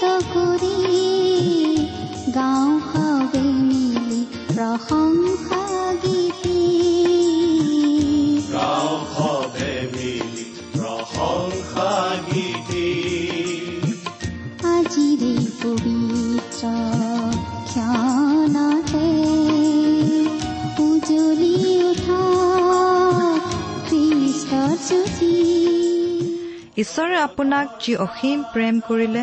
কৰি গাঁও হাৱে মিলি প্ৰশংসা গীতি গাঁও সবে মিলি প্ৰশংসা গীতি আজিৰে পবিত্ৰ ক্ষণতে উজলি উঠা খ্ৰীষ্টৰ জ্যোতি ঈশ্বৰে আপোনাক যি অসীম প্ৰেম কৰিলে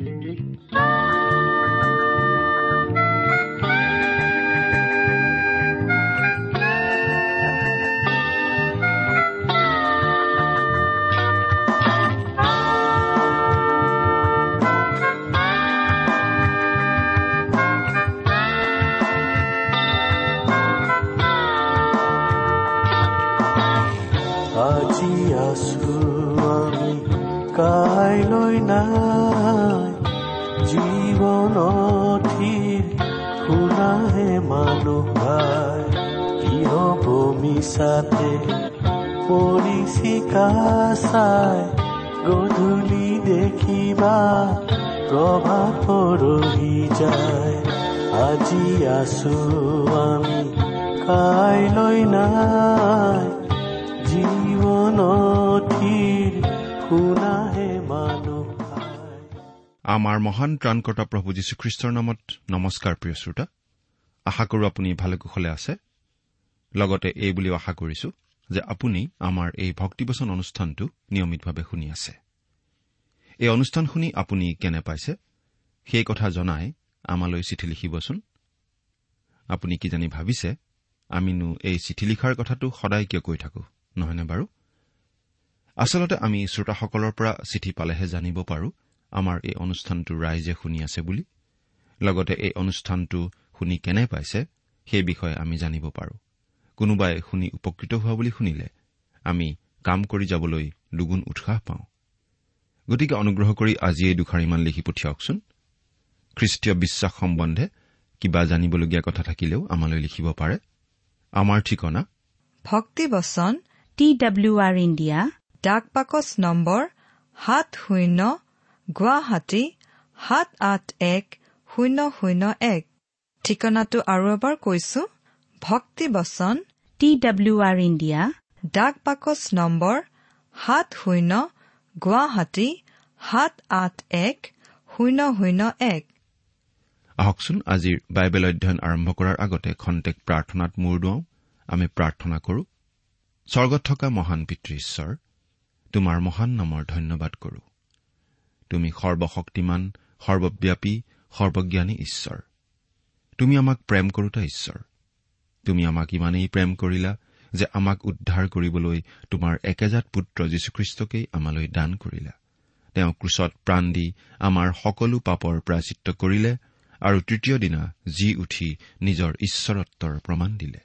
নাই। জীৱনথিৰ শুনাহে মানুহ ভাই কিয় মিছাতে পৰিচিকা চাই? গধূলি দেখিবা প্ৰভাত পৰহি যায়। আজি আছো আমি কাইলৈ নাই। জীৱনথিৰ আমাৰ মহান ত্ৰাণকৰ্তা প্ৰভু যীশুখ্ৰীষ্টৰ নামত নমস্কাৰ প্ৰিয় শ্ৰোতা। আশা কৰো আপুনি ভালে কুশলে আছে। লগতে এই বুলিও আশা কৰিছো যে আপুনি আমাৰ এই ভক্তিবচন অনুষ্ঠানটো নিয়মিতভাৱে শুনি আছে। এই অনুষ্ঠান শুনি আপুনি কেনে পাইছে? সেই কথা জনাই আমালৈ চিঠি লিখিবচোন। আপুনি কি জানি ভাবিছে? আমিনো এই চিঠি লিখাৰ কথাটো সদায় কিয় কৈ থাকো নহয়নে বাৰু? আচলতে আমি শ্ৰোতাসকলৰ পৰা চিঠি পালেহে জানিব পাৰো। আমাৰ এই অনুষ্ঠানটো ৰাইজে শুনি আছে বুলি? লগতে এই অনুষ্ঠানটো শুনি কেনে পাইছে সেই বিষয়ে আমি জানিব পাৰো। কোনোবাই শুনি উপকৃত হোৱা বুলি শুনিলে আমি কাম কৰি যাবলৈ দুগুণ উৎসাহ পাওঁ। গতিকে অনুগ্ৰহ কৰি আজি এই দুখাৰিমান লিখি পঠিয়াওকচোন। খ্ৰীষ্টীয় বিশ্বাস সম্বন্ধে কিবা জানিবলগীয়া কথা থাকিলেও আমালৈ লিখিব পাৰে। আমাৰ ঠিকনা? ভক্তিবচন টি ডাব্লিউ আৰ ইণ্ডিয়া ডাক বাকচ নম্বৰ সাত শূন্য গুৱাহাটী সাত আঠ এক শূন্য শূন্য এক। ঠিকনাটো আৰু এবাৰ কৈছো ভক্তিবচন টি ডাব্লিউ আৰ ইণ্ডিয়া। ডাক বাকচ নম্বৰ সাত শূন্য গুৱাহাটী সাত আঠ এক শূন্য শূন্য এক। আহকচোন আজিৰ বাইবেল অধ্যয়ন আৰম্ভ কৰাৰ আগতে খন্তেক প্ৰাৰ্থনাত মূৰ দুৱাওঁ। আমি প্ৰাৰ্থনা কৰো স্বৰ্গত থকা মহান পিতৃ ঈশ্বৰ তোমাৰ মহান নামৰ ধন্যবাদ কৰো। তুমি সৰ্বশক্তিমান সৰ্বব্যাপী সৰ্বজ্ঞানী ঈশ্বৰ। তুমি আমাক প্ৰেম কৰোতা ঈশ্বৰ। তুমি আমাক ইমানেই প্ৰেম কৰিলা যে আমাক উদ্ধাৰ কৰিবলৈ তোমাৰ একেজাত পুত্ৰ যীশুখ্ৰীষ্টকেই আমালৈ দান কৰিলা। তেওঁ ক্ৰুচত প্ৰাণ দি আমাৰ সকলো পাপৰ প্ৰাচিত্ৰ কৰিলে আৰু তৃতীয় দিনা জি উঠি নিজৰ ঈশ্বৰত্বৰ প্ৰমাণ দিলে।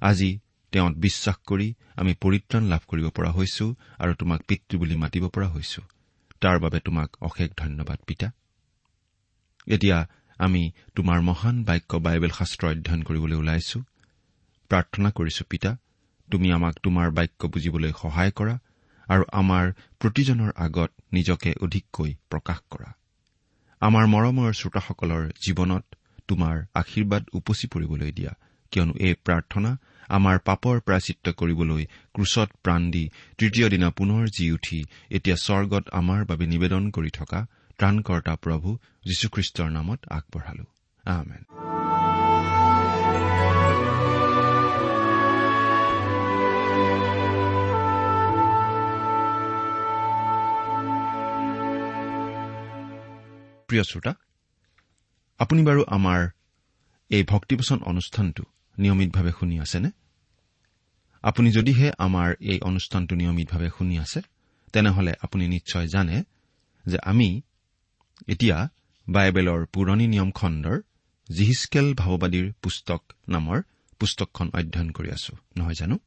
আজি তেওঁত বিশ্বাস কৰি আমি পৰিত্ৰাণ লাভ কৰিব পৰা হৈছো আৰু তোমাক পিতৃ বুলি মাতিব পৰা হৈছো। তাৰ বাবে তোমাক অশেষ ধন্যবাদ পিতা। এতিয়া আমি তোমাৰ মহান বাক্য বাইবেল শাস্ত্ৰ অধ্যয়ন কৰিবলৈ ওলাইছো। প্ৰাৰ্থনা কৰিছো পিতা। তুমি আমাক তোমাৰ বাক্য বুজিবলৈ সহায় কৰা আৰু আমাৰ প্ৰতিজনৰ আগত নিজকে অধিককৈ প্ৰকাশ কৰা। আমাৰ মৰমৰ শ্ৰোতাসকলৰ জীৱনত তোমাৰ আশীৰ্বাদ উপচি পৰিবলৈ দিয়া কিয়নো এই প্ৰাৰ্থনা আমাৰ পাপৰ প্ৰায়চিত্ৰ কৰিবলৈ ক্ৰুচত প্ৰাণ দি তৃতীয় দিনা পুনৰ জি উঠি এতিয়া স্বৰ্গত আমাৰ বাবে নিবেদন কৰি থকা ত্ৰাণকৰ্তা প্ৰভু যীশুখ্ৰীষ্টৰ নামত আগবঢ়ালো। প্ৰিয় শ্ৰোতা আপুনি বাৰু আমাৰ এই ভক্তিপোচন অনুষ্ঠানটো নিয়মিতভাৱে শুনি আছেনে? আপুনি যদিহে আমাৰ এই অনুষ্ঠানটো নিয়মিতভাৱে শুনি আছে তেনেহলে আপুনি নিশ্চয় জানে যে আমি এতিয়া বাইবেলৰ পুৰণি নিয়ম খণ্ডৰ জিহিচকেল ভাৱবাদীৰ পুস্তক নামৰ পুস্তকখন অধ্যয়ন কৰি আছো নহয় জানো?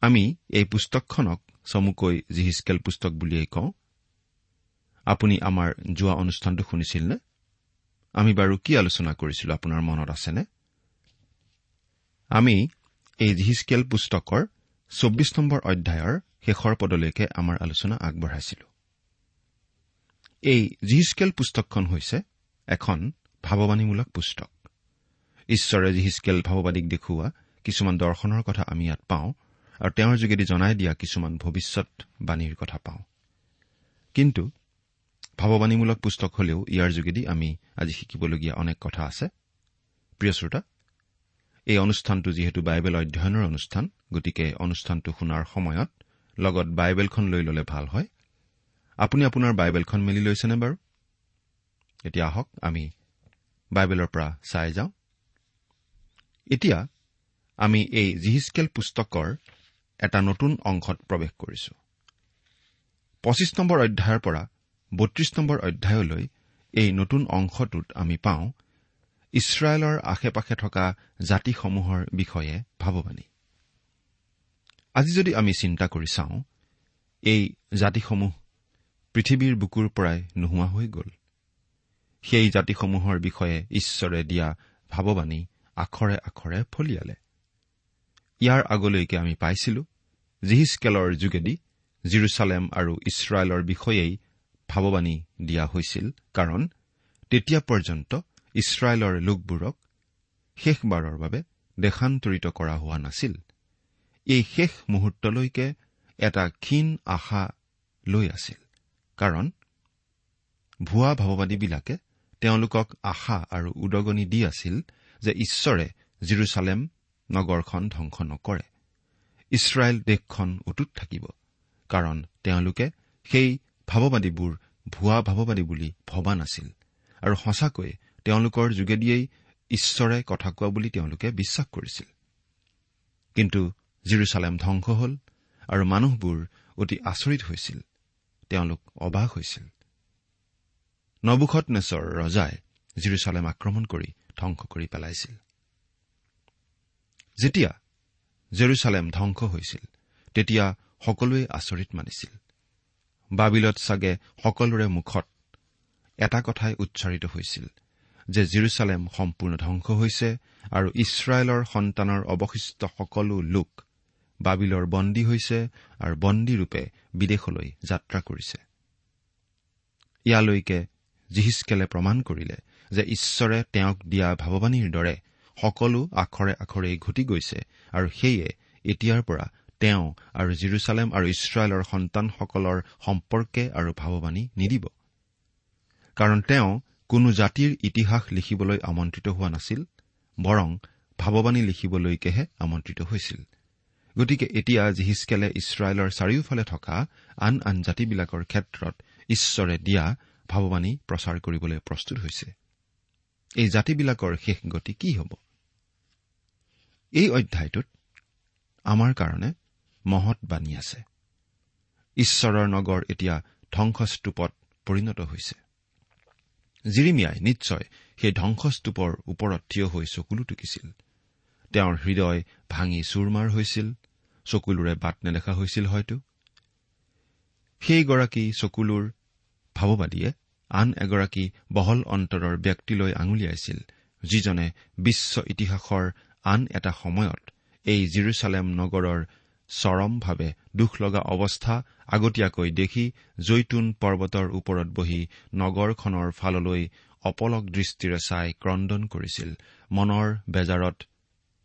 আমি এই পুস্তকখনক চমুকৈ জিহিচকেল পুস্তক বুলিয়েই কওঁ। আপুনি আমাৰ যোৱা অনুষ্ঠানটো শুনিছিল নে? আমি বাৰু কি আলোচনা কৰিছিলো আপোনাৰ মনত আছেনে? আমি এই জিহিচকেল পুস্তকৰ চৌব্বিছ নম্বৰ অধ্যায়ৰ শেষৰ পদলৈকে আমাৰ আলোচনা আগবঢ়াইছিলো। এই জিহিচকেল পুস্তকখন হৈছে এখন ভাৱবাণীমূলক পুস্তক। ঈশ্বৰে জিহিচকেল ভাৱবাদীক দেখুওৱা কিছুমান দৰ্শনৰ কথা আমি ইয়াত পাওঁ আৰু তেওঁৰ যোগেদি জনাই দিয়া কিছুমান ভৱিষ্যৎবাণীৰ কথা পাওঁ। কিন্তু ভাৱবাণীমূলক পুস্তক হলেও ইয়াৰ যোগেদি আমি আজি শিকিবলগীয়া অনেক কথা আছে। প্ৰিয় শ্ৰোতা এই অনুষ্ঠানটো যিহেতু বাইবেল অধ্যয়নৰ অনুষ্ঠান গতিকে অনুষ্ঠানটো শুনাৰ সময়ত লগত বাইবেলখন লৈ ললে ভাল হয়। আপুনি আপোনাৰ বাইবেলখন মেলি লৈছেনে বাৰু? এতিয়া আহক আমি বাইবেলৰ পৰা চাই যাওঁ। এতিয়া আমি এই জিহিচকেল পুস্তকৰ এটা নতুন অংশত প্ৰৱেশ কৰিছো। পঁচিছ নম্বৰ অধ্যায়ৰ পৰা বত্ৰিশ নম্বৰ অধ্যায়লৈ এই নতুন অংশটোত আমি পাওঁ ইছৰাইলৰ আশে পাশে থকা জাতিসমূহৰ বিষয়ে ভাৱবাণী আজি যদি আমি চিন্তা কৰি চাওঁ এই জাতিসমূহ পৃথিৱীৰ বুকুৰ পৰাই নোহোৱা হৈ গ'ল। সেই জাতিসমূহৰ বিষয়ে ঈশ্বৰে দিয়া ভাৱবাণী আখৰে আখৰে ফলিয়ালে। ইয়াৰ আগলৈকে আমি পাইছিলো জিহিচকেলৰ যোগেদি জিৰচালেম আৰু ইছৰাইলৰ বিষয়েই ভাৱবাণী দিয়া হৈছিল কাৰণ তেতিয়া পৰ্যন্ত ইছৰাইলৰ লোকবোৰক শেষবাৰৰ বাবে দেশান্তৰিত কৰা হোৱা নাছিল। এই শেষ মুহূৰ্তলৈকে এটা ক্ষীণ আশা লৈ আছিল কাৰণ ভুৱা ভাৱবাদীবিলাকে তেওঁলোকক আশা আৰু উদগনি দি আছিল যে ঈশ্বৰে জিৰচালেম নগৰখন ধ্বংস নকৰে। ইছৰাইল দেশখন অটুট থাকিব কাৰণ তেওঁলোকে সেই ভাৱবাদীবোৰ ভুৱা ভাৱবাদী বুলি ভবা নাছিল। আৰু সঁচাকৈয়ে তেওঁলোকৰ যোগেদিয়েই ঈশ্বৰে কথা কোৱা বুলি তেওঁলোকে বিশ্বাস কৰিছিল। কিন্তু জিৰচালেম ধ্বংস হল আৰু মানুহবোৰ অতি আচৰিত হৈছিল। তেওঁলোক অবাক হৈছিল। নবুখত নেচৰ ৰজাই জিৰচালেম আক্ৰমণ কৰি ধ্বংস কৰি পেলাইছিল। যেতিয়া জেৰুচালেম ধ্বংস হৈছিল তেতিয়া সকলোৱে আচৰিত মানিছিল। বাবিলত চাগে সকলোৰে মুখত এটা কথাই উচ্চাৰিত হৈছিল যে জিৰচালেম সম্পূৰ্ণ ধ্বংস হৈছে আৰু ইছৰাইলৰ সন্তানৰ অৱশিষ্ট সকলো লোক বাবিলৰ বন্দী হৈছে আৰু বন্দীৰূপে বিদেশলৈ যাত্ৰা কৰিছে। ইয়ালৈকে জিহিচকেলে প্ৰমাণ কৰিলে যে ঈশ্বৰে তেওঁক দিয়া ভাৱবাণীৰ দৰে সকলো আখৰে আখৰেই ঘটি গৈছে আৰু সেয়ে এতিয়াৰ পৰা তেওঁ আৰু জিৰচালেম আৰু ইছৰাইলৰ সন্তানসকলৰ সম্পৰ্কে আৰু ভাৱবাণী নিদিব। কাৰণ তেওঁ কোনো জাতিৰ ইতিহাস লিখিবলৈ আমন্ত্ৰিত হোৱা নাছিল বৰং ভাৱবাণী লিখিবলৈকেহে আমন্ত্ৰিত হৈছিল। গতিকে এতিয়া জিহিচকেলে ইছৰাইলৰ চাৰিওফালে থকা আন আন জাতিবিলাকৰ ক্ষেত্ৰত ঈশ্বৰে দিয়া ভাৱবাণী প্ৰচাৰ কৰিবলৈ প্ৰস্তুত হৈছে। এই জাতিবিলাকৰ শেষ গতি কি হ'ব? এই অধ্যায়টোত আমাৰ কাৰণে মহৎ বাণী আছে। ঈশ্বৰৰ নগৰ এতিয়া ধ্বংসস্তূপত পৰিণত হৈছে। জিৰিমিয়াই নিশ্চয় সেই ধ্বংসস্তূপৰ ওপৰত থিয় হৈ চকুলো টুকিছিল। তেওঁৰ হৃদয় ভাঙি চুৰমাৰ হৈছিল চকুলোৰে বাট নেদেখা হৈছিল হয়তো। সেইগৰাকী চকুলোৰ ভাৱবাদীয়ে আন এগৰাকী বহল অন্তৰৰ ব্যক্তিলৈ আঙুলিয়াইছিল যিজনে বিশ্ব ইতিহাসৰ আন এটা সময়ত এই জিৰচালেম নগৰৰ চৰমভাৱে দুখ লগা অৱস্থা আগতীয়াকৈ দেখি জৈতুন পৰ্বতৰ ওপৰত বহি নগৰখনৰ ফাললৈ অপলক দৃষ্টিৰে চাই ক্ৰদন কৰিছিল। মনৰ বেজাৰত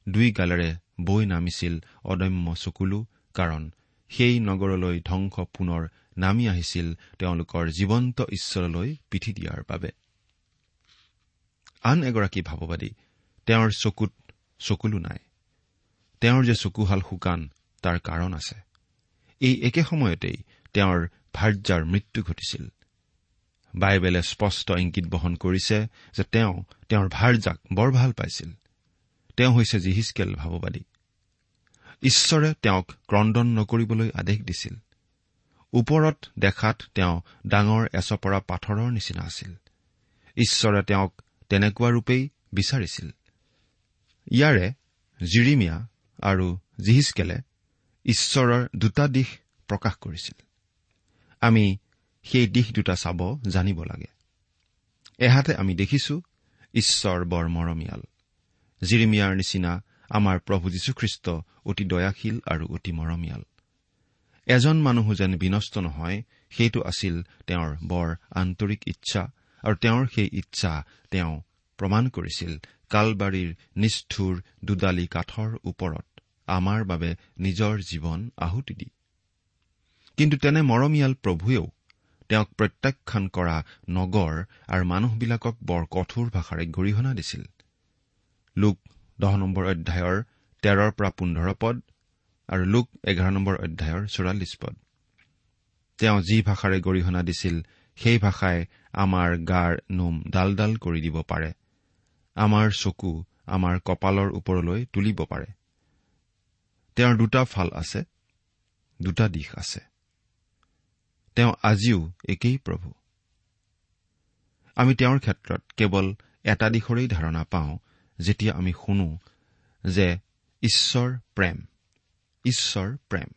দুই গালেৰে বৈ নামিছিল অদম্য চকুলো কাৰণ সেই নগৰলৈ ধ্বংস পুনৰ নামি আহিছিল তেওঁলোকৰ জীৱন্ত ঈশ্বৰলৈ পিঠি দিয়াৰ বাবে। আন এগৰাকী ভাৱবাদী তেওঁৰ চকুত চকুলো নাই। তেওঁৰ যে চকুহাল শুকান তাৰ কাৰণ আছে। এই একে সময়তেই তেওঁৰ ভাৰ্যাৰ মৃত্যু ঘটিছিল। বাইবেলে স্পষ্ট ইংগিত বহন কৰিছে যে তেওঁ তেওঁৰ ভাৰ্যাক বৰ ভাল পাইছিল। তেওঁ হৈছে জিহিচকেল ভাৱবাদী ঈশ্বৰে তেওঁক ক্ৰদন নকৰিবলৈ আদেশ দিছিল। ওপৰত দেখাত তেওঁ ডাঙৰ এচপৰা পাথৰৰ নিচিনা আছিল। ঈশ্বৰে তেওঁক তেনেকুৱা ৰূপেই বিচাৰিছিল। ইয়াৰে জিৰিমিয়া আৰু জিহিচকেলে ঈশ্বৰৰ দুটা দিশ প্ৰকাশ কৰিছিল। আমি সেই দিশ দুটা চাব জানিব লাগে। এহাতে আমি দেখিছো ঈশ্বৰ বৰ মৰমীয়াল জিৰিমিয়াৰ নিচিনা আমাৰ প্ৰভু যীশুখ্ৰীষ্ট অতি দয়াশীল আৰু অতি মৰমীয়াল। এজন মানুহো যেন বিনষ্ট নহয় সেইটো আছিল তেওঁৰ বৰ আন্তৰিক ইচ্ছা আৰু তেওঁৰ সেই ইচ্ছা তেওঁ প্ৰমাণ কৰিছিল। কালবাৰীৰ নিষ্ঠুৰ দুডালি কাঠৰ ওপৰত। আমাৰ বাবে নিজৰ জীৱন আহুতি দি। কিন্তু তেনে মৰমীয়াল প্ৰভুৱেও তেওঁক প্ৰত্যাখ্যান কৰা নগৰ আৰু মানুহবিলাকক বৰ কঠোৰ ভাষাৰে গৰিহণা দিছিল। লোক দহ নম্বৰ অধ্যায়ৰ তেৰৰ পৰা পোন্ধৰ পদ আৰু লোক এঘাৰ নম্বৰ অধ্যায়ৰ চৌৰাল্লিছ পদ। তেওঁ যি ভাষাৰে গৰিহণা দিছিল সেই ভাষাই আমাৰ গাৰ নোম ডাল ডাল কৰি দিব পাৰে। আমাৰ চকু আমাৰ কপালৰ ওপৰলৈ তুলিব পাৰে। তেওঁৰ দুটা ফাল আছে দুটা দিশ আছে। তেওঁ আজিও একেই প্ৰভু। আমি তেওঁৰ ক্ষেত্ৰত কেৱল এটা দিশৰেই ধাৰণা পাওঁ যেতিয়া আমি শুনো যে ঈশ্বৰ প্ৰেম ঈশ্বৰ প্ৰেম।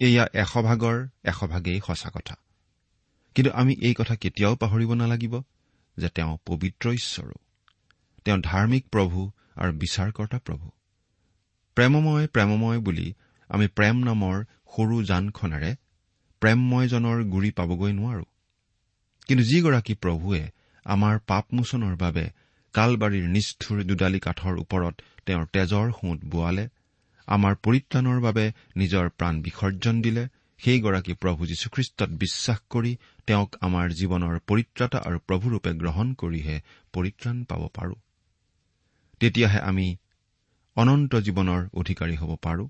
এয়া এশভাগৰ এশভাগেই সঁচা কথা। কিন্তু আমি এই কথা কেতিয়াও পাহৰিব নালাগিব যে তেওঁ পবিত্ৰ ঈশ্বৰো। তেওঁ ধাৰ্মিক প্ৰভু আৰু বিচাৰকৰ্তা প্ৰভু। প্ৰেমময় প্ৰেমময় বুলি আমি প্ৰেম নামৰ সৰু যানখনেৰে প্ৰেমময়জনৰ গুৰি পাবগৈ নোৱাৰো। কিন্তু যিগৰাকী প্ৰভুৱে আমাৰ পাপমোচনৰ বাবে কালবাৰীৰ নিষ্ঠুৰ দুডালি কাঠৰ ওপৰত তেওঁৰ তেজৰ সোঁত বোৱালে আমাৰ পৰিত্ৰাণৰ বাবে নিজৰ প্ৰাণ বিসৰ্জন দিলে সেইগৰাকী প্ৰভু যীশুখ্ৰীষ্টত বিশ্বাস কৰি তেওঁক আমাৰ জীৱনৰ পৰিত্ৰাতা আৰু প্ৰভুৰূপে গ্ৰহণ কৰিহে পৰিত্ৰাণ পাব পাৰো। তেতিয়াহে আমি অনন্ত জীৱনৰ অধিকাৰী হ'ব পাৰো।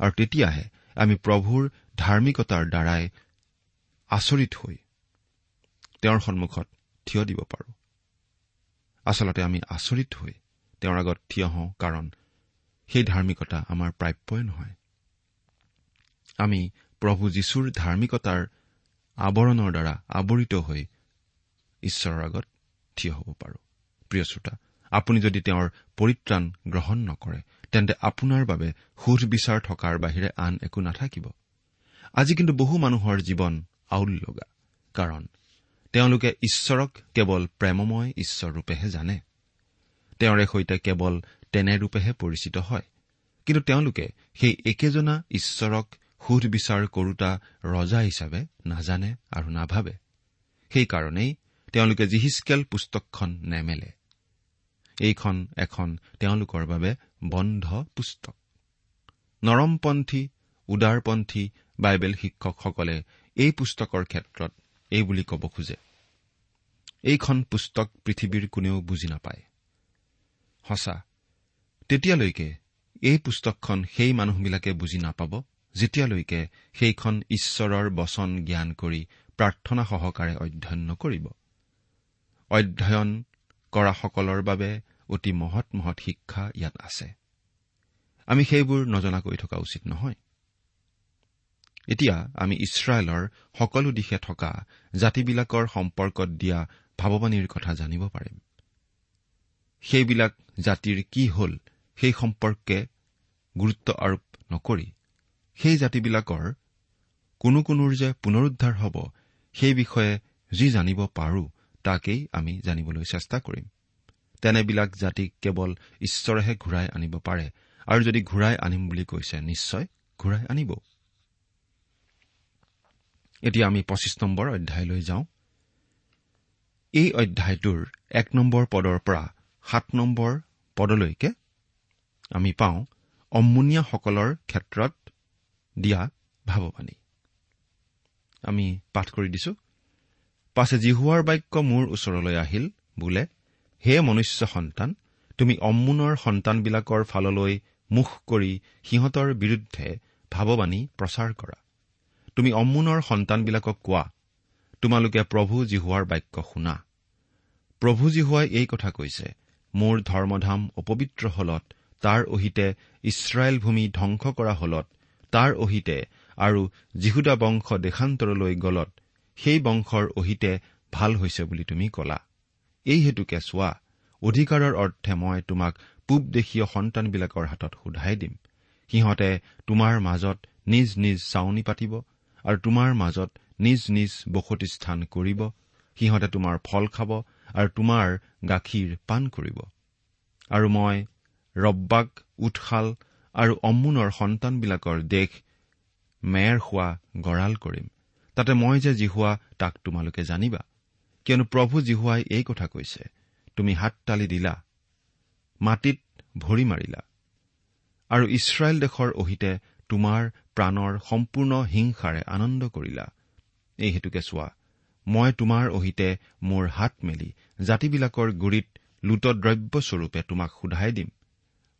আৰু তেতিয়াহে আমি প্ৰভুৰ ধাৰ্মিকতাৰ দ্বাৰাই আচৰিত হৈ তেওঁৰ সন্মুখত থিয় দিব পাৰো। আচলতে আমি আচৰিত হৈ তেওঁৰ আগত থিয় হওঁ কাৰণ সেই ধাৰ্মিকতা আমাৰ প্ৰাপ্যই নহয়। আমি প্ৰভু যীশুৰ ধাৰ্মিকতাৰ আৱৰণৰ দ্বাৰা আৱৰিত হৈ ঈশ্বৰৰ আগত থিয় হ'ব পাৰো। প্ৰিয় শ্ৰোতা আপুনি যদি তেওঁৰ পৰিত্ৰাণ গ্ৰহণ নকৰে তেন্তে আপোনাৰ বাবে সুধ বিচাৰ থকাৰ বাহিৰে আন একো নাথাকিব। আজি কিন্তু বহু মানুহৰ জীৱন আউল লগা কাৰণ তেওঁলোকে ঈশ্বৰক কেৱল প্ৰেমময় ঈশ্বৰৰূপেহে জানে। তেওঁৰে সৈতে কেৱল তেনেৰূপেহে পৰিচিত হয়। কিন্তু তেওঁলোকে সেই একেজনা ঈশ্বৰক সুধ বিচাৰ কৰোতা ৰজা হিচাপে নাজানে আৰু নাভাবে। সেইকাৰণেই তেওঁলোকে জিহিচকেল পুস্তকখন নেমেলে। এইখন এখন তেওঁলোকৰ বাবে বন্ধ পুস্তক। নৰমপন্থী উদাৰপন্থী বাইবেল শিক্ষকসকলে এই পুস্তকৰ ক্ষেত্ৰত এই বুলি ক'ব খোজে। এইখন পুস্তক পৃথিৱীৰ কোনেও বুজি নাপায়। সঁচা তেতিয়ালৈকে এই পুস্তকখন সেই মানুহবিলাকে বুজি নাপাব যেতিয়ালৈকে সেইখন ঈশ্বৰৰ বচন জ্ঞান কৰি প্ৰাৰ্থনা সহকাৰে অধ্যয়ন নকৰিব। অধ্যয়ন কৰাসকলৰ বাবে অতি মহৎ মহৎ শিক্ষা ইয়াত আছে। আমি সেইবোৰ নজনাকৈ থকা উচিত নহয়। এতিয়া আমি ইছৰাইলৰ সকলো দিশে থকা জাতিবিলাকৰ সম্পৰ্কত দিয়া ভাৱবাণীৰ কথা জানিব পাৰিম। সেইবিলাক জাতিৰ কি হ'ল সেই সম্পৰ্কে গুৰুত্ব আৰোপ নকৰি সেই জাতিবিলাকৰ কোনো কোনোৰ যে পুনৰুদ্ধাৰ হ'ব সেই বিষয়ে যি জানিব পাৰো তাকেই আমি জানিবলৈ চেষ্টা কৰিম। তেনেবিলাক জাতিক কেৱল ঈশ্বৰেহে ঘূৰাই আনিব পাৰে। আৰু যদি ঘূৰাই আনিম বুলি কৈছে নিশ্চয় ঘূৰাই আনিব। এতিয়া আমি পঁচিছ নম্বৰ অধ্যায়লৈ যাওঁ। এই অধ্যায়টোৰ এক নম্বৰ পদৰ পৰা সাত নম্বৰ পদলৈকে আমি পাওঁ অম্মুনীয়াসকলৰ ক্ষেত্ৰত দিয়া ভাৱবাণী। আমি পাঠ কৰি দিছো পাছে জিহুৱাৰ বাক্য মোৰ ওচৰলৈ আহিল বোলে হে মনুষ্য সন্তান তুমি অম্মুনৰ সন্তানবিলাকৰ ফাললৈ মুখ কৰি সিহঁতৰ বিৰুদ্ধে ভাৱবাণী প্ৰচাৰ কৰা। তুমি অম্মুনৰ সন্তানবিলাকক কোৱা তোমালোকে প্ৰভু জিহুৱাৰ বাক্য শুনা। প্ৰভু জিহুৱাই এই কথা কৈছে মোৰ ধৰ্মধাম অপবিত্ৰ হলত তাৰ অহিতে ইছৰাইল ভূমি ধ্বংস কৰা হলত তাৰ অহিতে আৰু যীহুদা বংশ দেশান্তৰলৈ গলত সেই বংশৰ অহিতে ভাল হৈছে বুলি তুমি কলা। এই হেতুকে চোৱা অধিকাৰৰ অৰ্থে মই তোমাক পূব দেশীয় সন্তানবিলাকৰ হাতত সোধাই দিম। সিহঁতে তোমাৰ মাজত নিজ নিজ চাউনি পাতিব আৰু তোমাৰ মাজত নিজ নিজ বসতি স্থান কৰিব। সিহঁতে তোমাৰ ফল খাব আৰু তোমাৰ গাখীৰ পাণ কৰিব। আৰু মই ৰব্বাক উৎশাল আৰু অম্মুনৰ সন্তানবিলাকৰ দেশ মেৰ খোৱা গঁড়াল কৰিম। তাতে মই যে জিহুৱা তাক তোমালোকে জানিবা। কিয়নো প্ৰভু জিহুৱাই এই কথা কৈছে তুমি হাত তালি দিলা মাটিত ভৰি মাৰিলা আৰু ইছৰাইল দেশৰ অহিতে তোমাৰ প্ৰাণৰ সম্পূৰ্ণ হিংসাৰে আনন্দ কৰিলা। এই হেতুকে চোৱা মই তোমাৰ অহিতে মোৰ হাত মেলি জাতিবিলাকৰ গুৰিত লুটদ্ৰব্যস্বৰূপে তোমাক সোধাই দিম।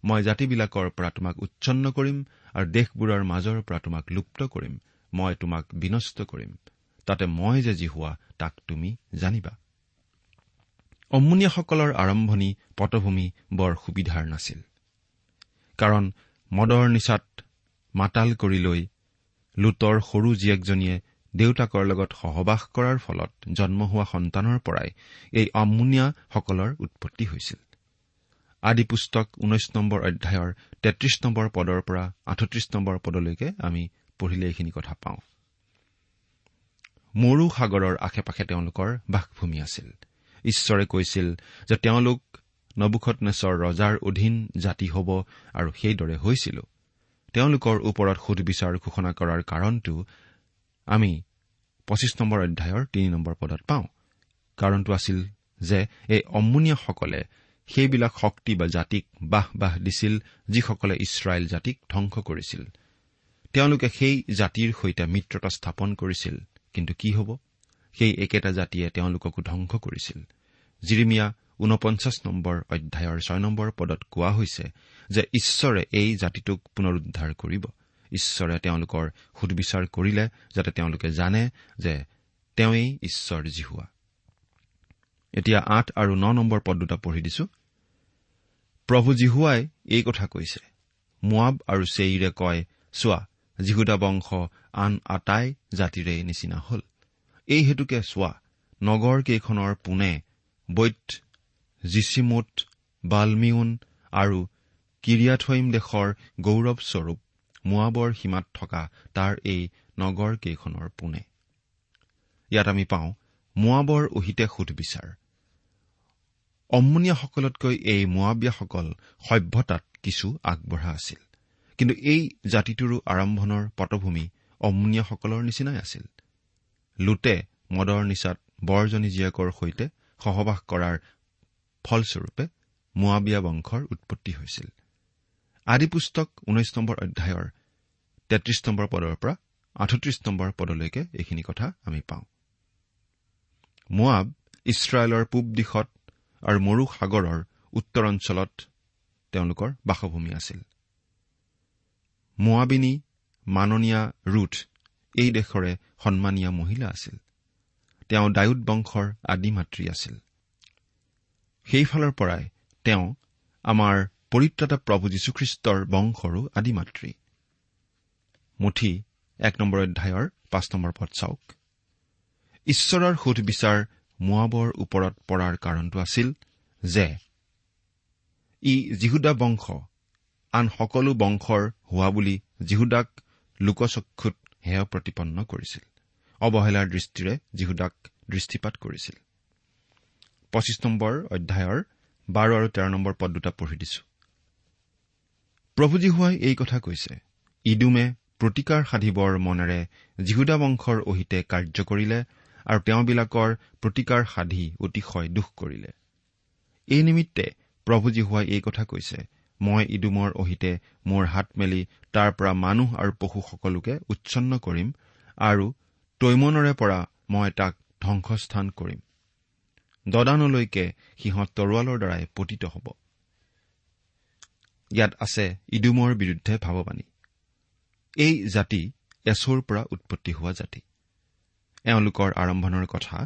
মই জাতিবিলাকৰ পৰা তোমাক উচ্ছন্ন কৰিম আৰু দেশবোৰৰ মাজৰ পৰা তোমাক লুপ্ত কৰিম। মই তোমাক বিনষ্ট কৰিম। তাতে মই যে যি হোৱা তাক তুমি জানিবা। অম্মুনীয়াসকলৰ আৰম্ভণি পটভূমি বৰ সুবিধাৰ নাছিল। কাৰণ মদৰ নিচাত মাতাল কৰি লৈ লুটৰ সৰু জীয়েকজনীয়ে দেউতাকৰ লগত সহবাস কৰাৰ ফলত জন্ম হোৱা সন্তানৰ পৰাই এই অম্মুনীয়াসকলৰ উৎপত্তি হৈছিল। আদি পুস্তক ঊনৈশ নম্বৰ অধ্যায়ৰ তেত্ৰিশ নম্বৰ পদৰ পৰা আঠত্ৰিশ নম্বৰ পদলৈকে আমি পঢ়িলে এইখিনি কথা পাওঁ। মৰু সাগৰৰ আশে পাশে তেওঁলোকৰ বাসভূমি আছিল। ঈশ্বৰে কৈছিল যে তেওঁলোক নবুখত নেচৰ ৰজাৰ অধীন জাতি হ'ব আৰু সেইদৰে হৈছিল। তেওঁলোকৰ ওপৰত সুধবিচাৰ ঘোষণা কৰাৰ কাৰণটো আমি পঁচিছ নম্বৰ অধ্যায়ৰ তিনি নম্বৰ পদত পাওঁ। কাৰণটো আছিল যে এই অম্মুনীয়াসকলে সেইবিলাক শক্তি বা জাতিক বাহ বাহ দিছিল যিসকলে ইছৰাইল জাতিক ধ্বংস কৰিছিল। তেওঁলোকে সেই জাতিৰ সৈতে মিত্ৰতা স্থাপন কৰিছিল। কিন্তু কি হ'ব? সেই একেটা জাতিয়ে তেওঁলোককো ধ্বংস কৰিছিল। জিৰিমিয়া ঊনপঞ্চাছ নম্বৰ অধ্যায়ৰ ছয় নম্বৰ পদত কোৱা হৈছে যে ঈশ্বৰে এই জাতিটোক পুনৰুদ্ধাৰ কৰিব। ঈশ্বৰে তেওঁলোকৰ সুদবিচাৰ কৰিলে যাতে তেওঁলোকে জানে যে তেওঁই ঈশ্বৰ জিহুৱা। এতিয়া আঠ আৰু ন নম্বৰ পদ দুটা পঢ়ি দিছো। প্ৰভু জিহুৱাই এই কথা কৈছে। মোৱাব আৰু চেইৰে কয় চোৱা জিহুদা বংশ আন আটাই জাতিৰে নিচিনা হল। এই হেতুকে চোৱা নগৰ কেইখনৰ পোনে বৈত জিচিমুট বালমিউন আৰু কিৰিয়াথইম দেশৰ গৌৰৱস্বৰূপ মোৱাবৰ সীমাত থকা তাৰ এই নগৰ কেইখনৰ পোনে। ইয়াত আমি পাওঁ মোৱাবৰ অহিতে সুধবিচাৰ অম্মনীয়াসকলতকৈ এই মোৱাবিয়াসকল সভ্যতাত কিছু আগবঢ়া আছিল। কিন্তু এই জাতিটোৰো আৰম্ভণৰ পটভূমি অম্মনীয়াসকলৰ নিচিনাই আছিল। লোটে মদৰ নিচাত বৰজনী জীয়েকৰ সৈতে সহবাস কৰাৰ ফলস্বৰূপে মোৱাবিয়া বংশৰ উৎপত্তি হৈছিল। আদি পুস্তক ঊনৈশ নম্বৰ অধ্যায়ৰ তেত্ৰিশ নম্বৰ পদৰ পৰা আঠত্ৰিশ নম্বৰ পদলৈকে এইখিনি কথা আমি পাওঁ। মোৱাব ইছৰাইলৰ পূব দিশত আৰু মৰু সাগৰৰ উত্তৰ অঞ্চলত তেওঁলোকৰ বাসভূমি আছিল। মোৱাবিনী মাননীয়া ৰুথ এই দেশৰে সন্মানীয়া মহিলা আছিল। তেওঁ ডায়ুদ বংশৰ আদি মাতৃ আছিল। সেইফালৰ পৰাই তেওঁ আমাৰ পৰিত্ৰাতা প্ৰভু যীশুখ্ৰীষ্টৰ বংশৰো আদি মাতৃ। মুঠি এক নম্বৰ অধ্যায়ৰ পাঁচ নম্বৰ পদ চাওক। ঈশ্বৰৰ সুধবিচাৰ মোৱাবৰ ওপৰত পৰাৰ কাৰণটো আছিল যে ই জিহুদা বংশ আন সকলো বংশৰ হোৱা বুলি জিহুদাক লোকচক্ষুত হেয় প্ৰতিপন্ন কৰিছিল। অৱহেলাৰ দৃষ্টিৰে জিহুদাক দৃষ্টিপাত কৰিছিল। পঁচিছ নম্বৰ অধ্যায়ৰ বাৰ আৰু তেৰ নম্বৰ পদ দুটা পঢ়ি দিছো। প্ৰভুজীহুৱাই এই কথা কৈছে ইডুমে প্ৰতিকাৰ সাধিবৰ মনেৰে জিহুদা বংশৰ অহিতে কাৰ্য কৰিলে আৰু তেওঁবিলাকৰ প্ৰতিকাৰ সাধি অতিশয় দুখ কৰিলে। এই নিমিত্তে প্ৰভুজীহুৱাই এই কথা কৈছে মই ইডুমৰ অহিতে মোৰ হাত মেলি তাৰ পৰা মানুহ আৰু পশু সকলোকে উচ্ছন্ন কৰিম আৰু তৈমনৰে পৰা মই তাক ধ্বংসস্থান কৰিম। দদানলৈকে সিহঁত তৰোৱালৰ দ্বাৰাই পতিত হ'ব। ইয়াত আছে ইডুমৰ বিৰুদ্ধে ভাৱবাণী। এই জাতি এছৰ পৰা উৎপত্তি হোৱা জাতি। এওঁলোকৰ আৰম্ভণৰ কথা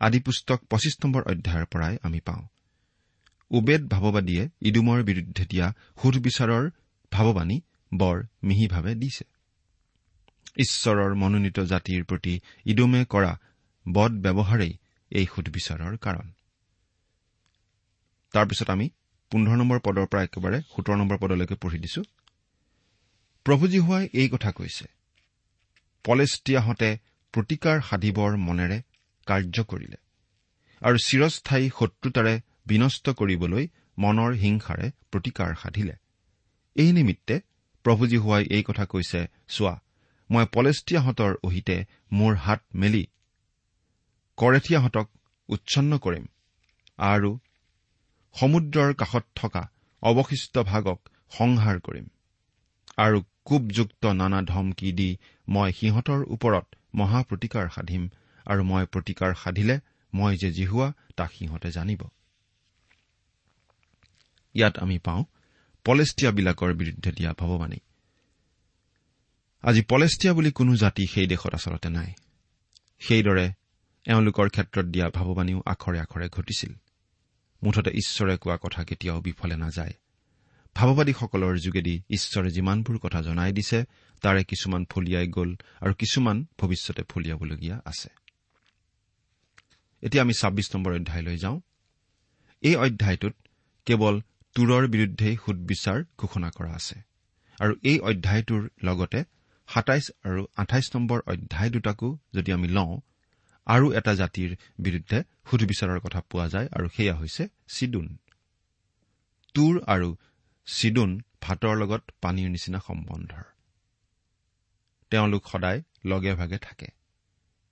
আদিপুস্তক পঁচিছ নম্বৰ অধ্যায়ৰ পৰাই আমি পাওঁ। উবেদ ভাৱবাদীয়ে ইডুমৰ বিৰুদ্ধে দিয়া সুধবিচাৰৰ ভাৱবাণী বৰ মিহিভাৱে দিছে। ঈশ্বৰৰ মনোনীত জাতিৰ প্ৰতি ইডুমে কৰা বদ ব্যৱহাৰেই এই সুধবিচাৰৰ কাৰণ। তাৰপিছত আমি পোন্ধৰ নম্বৰ পদৰ পৰা একেবাৰে সোতৰ নম্বৰ পদলৈকে পঢ়ি দিছো। প্ৰভুজীহুৱাই এই কথা কৈছে পলেষ্টিয়াহঁতে প্ৰতিকাৰ সাধিবৰ মনেৰে কাৰ্য কৰিলে আৰু চিৰস্থায়ী শত্ৰুতাৰে বিনষ্ট কৰিবলৈ মনৰ হিংসাৰে প্ৰতিকাৰ সাধিলে। এই নিমিত্তে প্ৰভুজীহুৱাই এই কথা কৈছে চোৱা মই পলেষ্টিয়াহঁতৰ অহিতে মোৰ হাত মেলি কৰেথিয়াহঁতক উচ্ছন্ন কৰিম আৰু সমুদ্ৰৰ কাষত থকা অৱশিষ্ট ভাগক সংহাৰ কৰিম আৰু কোপযুক্ত নানা ধমকি দি মই সিহঁতৰ ওপৰত মহাপ্ৰতিকাৰ সাধিম আৰু মই প্ৰতিকাৰ সাধিলে মই যে জিহুৱা তাক সিহঁতে জানিব। ইয়াত আমি পাওঁ পলেষ্টিয়াবিলাকৰ বিৰুদ্ধে দিয়া ভগৱানী আজি পলেষ্টিয়া বুলি কোনো জাতি সেই দেশত আচলতে নাই। সেইদৰে এওঁলোকৰ ক্ষেত্ৰত দিয়া ভাৱবাণীও আখৰে আখৰে ঘটিছিল। মুঠতে ঈশ্বৰে কোৱা কথা কেতিয়াও বিফলে নাযায়। ভাৱবাদীসকলৰ যোগেদি ঈশ্বৰে যিমানবোৰ কথা জনাই দিছে তাৰে কিছুমান ফলিয়াই গ'ল আৰু কিছুমান ভৱিষ্যতে ফলিয়াবলগীয়া আছে। এতিয়া আমি ছাব্বিছ নম্বৰ অধ্যায়লৈ যাওঁ। এই অধ্যায়টোত কেৱল তুৰৰ বিৰুদ্ধেই সুদবিচাৰ ঘোষণা কৰা আছে। আৰু এই অধ্যায়টোৰ লগতে সাতাইছ আৰু আঠাইছ নম্বৰ অধ্যায় দুটাকো যদি আমি লওঁ আৰু এটা জাতিৰ বিৰুদ্ধে সুধবিচাৰৰ কথা পোৱা যায় আৰু সেয়া হৈছে চিডুন তুৰ আৰু চিডুন ভাতৰ লগত পানীৰ নিচিনা সম্বন্ধৰ। তেওঁলোক সদায় লগে ভাগে থাকে।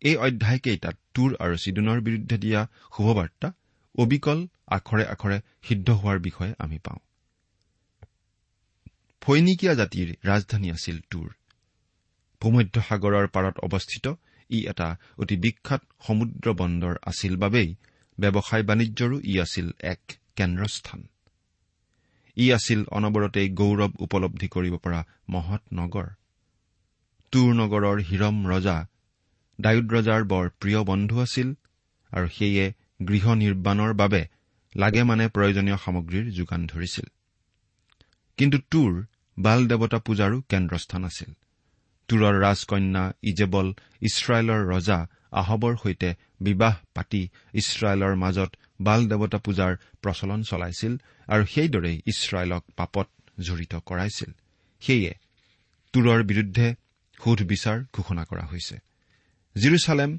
এই অধ্যায়কেইটাত তুৰ আৰু চিডুনৰ বিৰুদ্ধে দিয়া শুভবাৰ্তা অবিকল আখৰে আখৰে সিদ্ধ হোৱাৰ বিষয়ে আমি পাওঁ। ফৈনিকীয়া জাতিৰ ৰাজধানী আছিল তুৰ। ভূমধ্য সাগৰৰ পাৰত অৱস্থিত ই এটা অতি বিখ্যাত সমুদ্ৰ বন্দৰ আছিল বাবেই ব্যৱসায় বাণিজ্যৰো ই আছিল এক কেন্দ্ৰস্থান। ই আছিল অনবৰতেই গৌৰৱ উপলব্ধি কৰিব পৰা মহৎ নগৰ। তুৰ নগৰৰ হিৰম ৰজা ডায়ুদ ৰজাৰ বৰ প্ৰিয় বন্ধু আছিল আৰু সেয়ে গৃহ নিৰ্মাণৰ বাবে লাগে মানে প্ৰয়োজনীয় সামগ্ৰীৰ যোগান ধৰিছিল। কিন্তু তুৰ বাল দেৱতা পূজাৰো কেন্দ্ৰস্থান আছিল। তুৰৰ ৰাজকন্যা ইজেবল ইছৰাইলৰ ৰজা আহবৰ সৈতে বিবাহ পাতি ইছৰাইলৰ মাজত বাল দেৱতা পূজাৰ প্ৰচলন চলাইছিল আৰু সেইদৰেই ইছৰাইলক পাপত জড়িত কৰাইছিল। সেয়ে তুৰৰ বিৰুদ্ধে সোধ বিচাৰ ঘোষণা কৰা হৈছে। জিৰচালেম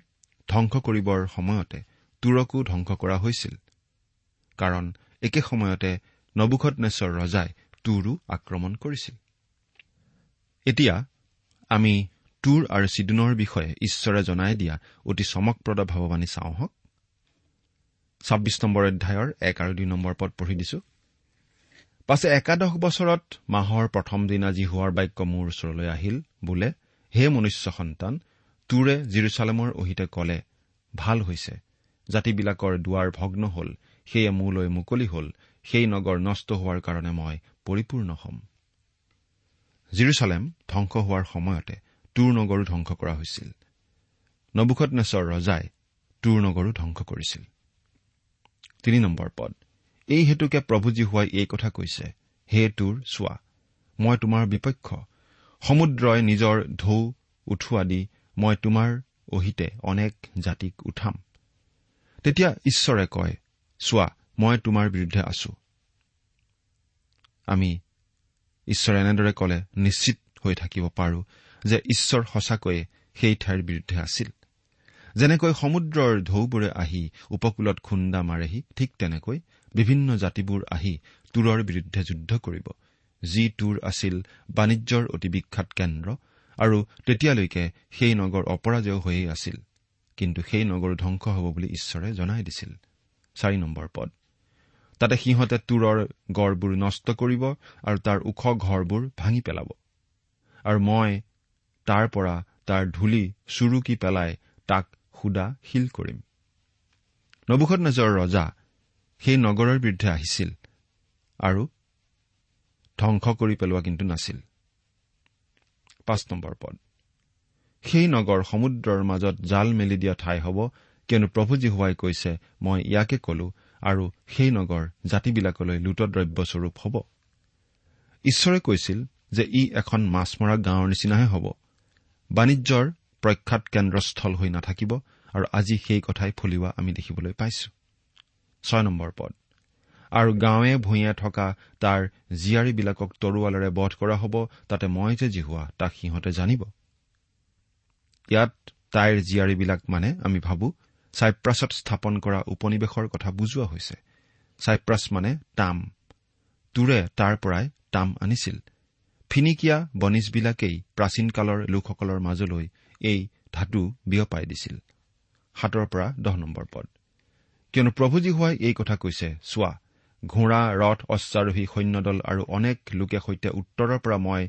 ধ্বংস কৰিবৰ সময়তে তুৰকো ধ্বংস কৰা হৈছিল। কাৰণ একে সময়তে নবুখত ৰজাই তুৰো আক্ৰমণ কৰিছিল। এতিয়া আমি তুৰ আৰু চিডুনৰ বিষয়ে ঈশ্বৰে জনাই দিয়া অতি চমকপ্ৰদ ভাৱবাণী চাওঁ হওক। ছাব্বিছ নম্বৰ অধ্যায়ৰ এক আৰু দুই নম্বৰ পদ পঢ়ি দিছো। পাছে একাদশ বছৰত মাহৰ প্ৰথম দিনা যি হোৱাৰ বাক্য মোৰ ওচৰলৈ আহিল বোলে হে মনুষ্য সন্তান তুৰে জিৰচালেমৰ অহিতে কলে ভাল হৈছে। জাতিবিলাকৰ দুৱাৰ ভগ্ন হল সেয়ে মোলৈ মুকলি হল সেই নগৰ নষ্ট হোৱাৰ কাৰণে মই পৰিপূৰ্ণ হ'ম। জিৰচালেম ধ্বংস হোৱাৰ সময়তে তুৰ নগৰো ধ্বংস কৰা হৈছিল। নবুখত নেচৰ ৰজাই তুৰ নগৰো ধ্বংস কৰিছিল। পদ এই হেতুকে প্ৰভুজী হোৱাই এই কথা কৈছে হে তুৰ চোৱা মই তোমাৰ বিপক্ষ। সমুদ্ৰই নিজৰ ঢৌ উঠোৱা দি মই তোমাৰ অহিতে অনেক জাতিক উঠাম। তেতিয়া ঈশ্বৰে কয় চোৱা মই তোমাৰ বিৰুদ্ধে আছো। আমি ঈশ্বৰে এনেদৰে কলে নিশ্চিত হৈ থাকিব পাৰো যে ঈশ্বৰ সঁচাকৈয়ে সেই ঠাইৰ বিৰুদ্ধে আছিল। যেনেকৈ সমুদ্ৰৰ ঢৌবোৰে আহি উপকূলত খুন্দা মাৰেহি ঠিক তেনেকৈ বিভিন্ন জাতিবোৰ আহি তুৰৰ বিৰুদ্ধে যুদ্ধ কৰিব। যি তুৰ আছিল বাণিজ্যৰ অতি বিখ্যাত কেন্দ্ৰ আৰু তেতিয়ালৈকে সেই নগৰ অপৰাজয় হৈয়ে আছিল। কিন্তু সেই নগৰো ধ্বংস হ'ব বুলি ঈশ্বৰে জনাই দিছিল। চাৰি নম্বৰ পদ। তাতে সিহঁতে তুৰৰ গড়বোৰ নষ্ট কৰিব আৰু তাৰ ওখ ঘৰবোৰ ভাঙি পেলাব। আৰু মই তাৰ পৰা তাৰ ধূলি চুৰুকি পেলাই তাক সুদা শিল কৰিম। নবুখত নজৰ ৰজা সেই নগৰৰ বিৰুদ্ধে আহিছিল আৰু ধ্বংস কৰি পেলোৱা কিন্তু নাছিল। পাঁচ নম্বৰ পদ। সেই নগৰ সমুদ্ৰৰ মাজত জাল মেলি দিয়া ঠাই হ'ব কিয়নো প্ৰভু জীহুৱাই কৈছে মই ইয়াকে কলো আৰু সেই নগৰ জাতিবিলাকলৈ লুটদ্ৰব্যস্বৰূপ হ'ব। ঈশ্বৰে কৈছিল যে ই এখন মাছ মৰা গাঁৱৰ নিচিনাহে হ'ব। বাণিজ্যৰ প্ৰখ্যাত কেন্দ্ৰস্থল হৈ নাথাকিব আৰু আজি সেই কথাই ফলিওৱা আমি দেখিবলৈ পাইছো। পদ। আৰু গাঁৱে ভূঞে থকা তাৰ জীয়াৰীবিলাকক তৰোৱালেৰে বধ কৰা হ'ব তাতে মই যে জিহুৱা তাক সিহঁতে জানিব। ইয়াত তাইৰ জীয়াৰীবিলাক মানে আমি ভাবো ছাইপ্ৰাছত স্থাপন কৰা উপনিৱেশৰ কথা বুজোৱা হৈছে। ছাইপ্ৰাছ মানে টাম। তোৰে তাৰ পৰাই টাম আনিছিল। ফিনিকিয়া বনিজবিলাকেই প্ৰাচীন কালৰ লোকসকলৰ মাজলৈ এই ধাতু বিয়পাই দিছিল। সাতৰ পৰা দহ নম্বৰ পদ। কিয়নো প্ৰভুজী হোৱাই এই কথা কৈছে চোৱা ঘোঁৰা ৰথ অশ্বাৰোহী সৈন্যদল আৰু অনেক লোকে সৈতে উত্তৰৰ পৰা মই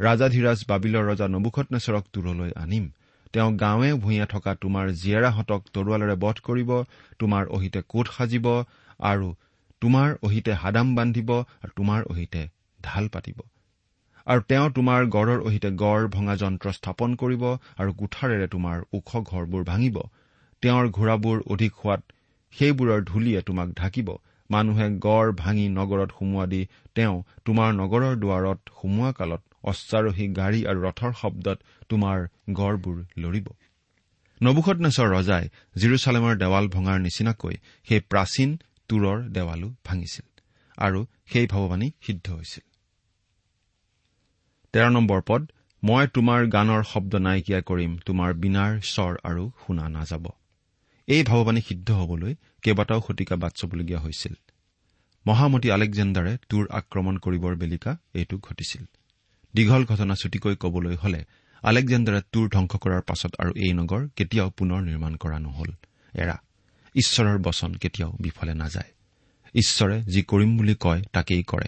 ৰাজাধিৰাজ বাবিলৰ ৰজা নবুখত নেচৰক দূৰলৈ আনিম। তেওঁ গাঁৱে ভূঞে থকা তোমাৰ জীয়েৰাহঁতক তৰোৱালেৰে বধ কৰিব তোমাৰ অহিতে কোট সাজিব আৰু তোমাৰ অহিতে হাদাম বান্ধিব আৰু তোমাৰ অহিতে ঢাল পাতিব। আৰু তেওঁ তোমাৰ গড়ৰ অহিতে গড় ভঙা যন্ত্ৰ স্থাপন কৰিব আৰু কোঠাৰেৰে তোমাৰ ওখ ঘৰবোৰ ভাঙিব। তেওঁৰ ঘোঁৰাবোৰ অধিক হোৱাত সেইবোৰৰ ধূলিয়ে তোমাক ঢাকিব। মানুহে গড় ভাঙি নগৰত সুমোৱা দি তেওঁ তোমাৰ নগৰৰ দুৱাৰত সুমোৱা কালত অশ্বাৰোহী গাড়ী আৰু ৰথৰ শব্দত তোমাৰ গড়বোৰ লৰিব। নবুখত নেচৰ ৰজাই জিৰচালেমৰ দেৱাল ভঙাৰ নিচিনাকৈ সেই প্ৰাচীন তুৰৰ দেৱালো ভাঙিছিল আৰু সেই ভাৱবাণী সিদ্ধ হৈছিল। তেৰ নম্বৰ পদ মই তোমাৰ গানৰ শব্দ নাইকিয়া কৰিম তোমাৰ বীণাৰ স্বৰ আৰু শুনা নাযাব। এই ভাৱবাণী সিদ্ধ হবলৈ কেইবাটাও শতিকা বাট চাবলগীয়া হৈছিল। মহামতী আলেকজেণ্ডাৰে তুৰ আক্ৰমণ কৰিবৰ বেলিকা এইটো ঘটিছিল। দীঘল ঘটনা ছুটিকৈ কবলৈ হলে আলেকজেণ্ডাৰে তুৰ ধ্বংস কৰাৰ পাছত আৰু এই নগৰ কেতিয়াও পুনৰ নিৰ্মাণ কৰা নহল। এৰা ঈশ্বৰৰ বচন কেতিয়াও বিফলে নাযায়। ঈশ্বৰে যি কৰিম বুলি কয় তাকেই কৰে।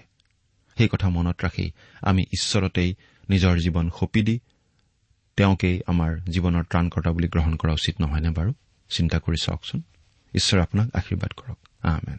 সেই কথা মনত ৰাখি আমি ঈশ্বৰতেই নিজৰ জীৱন সঁপি দি তেওঁকেই আমাৰ জীৱনৰ ত্ৰাণকৰ্তা বুলি গ্ৰহণ কৰা উচিত নহয়নে বাৰু? চিন্তা কৰি চাওকচোন। ঈশ্বৰে আপোনাক আশীৰ্বাদ কৰক। আমেন।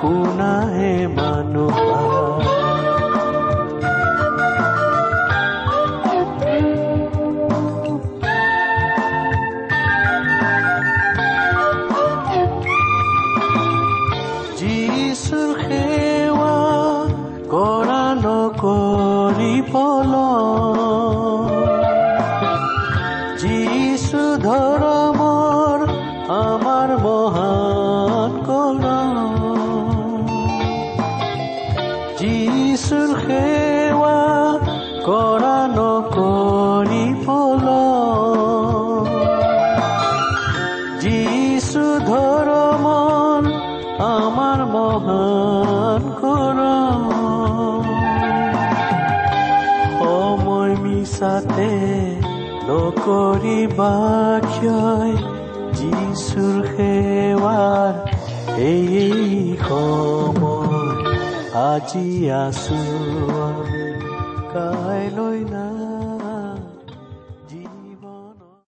শুনাহে মানুহ ক্ষয় যিচুৰ সেৱাৰ এই সময় আজি আছো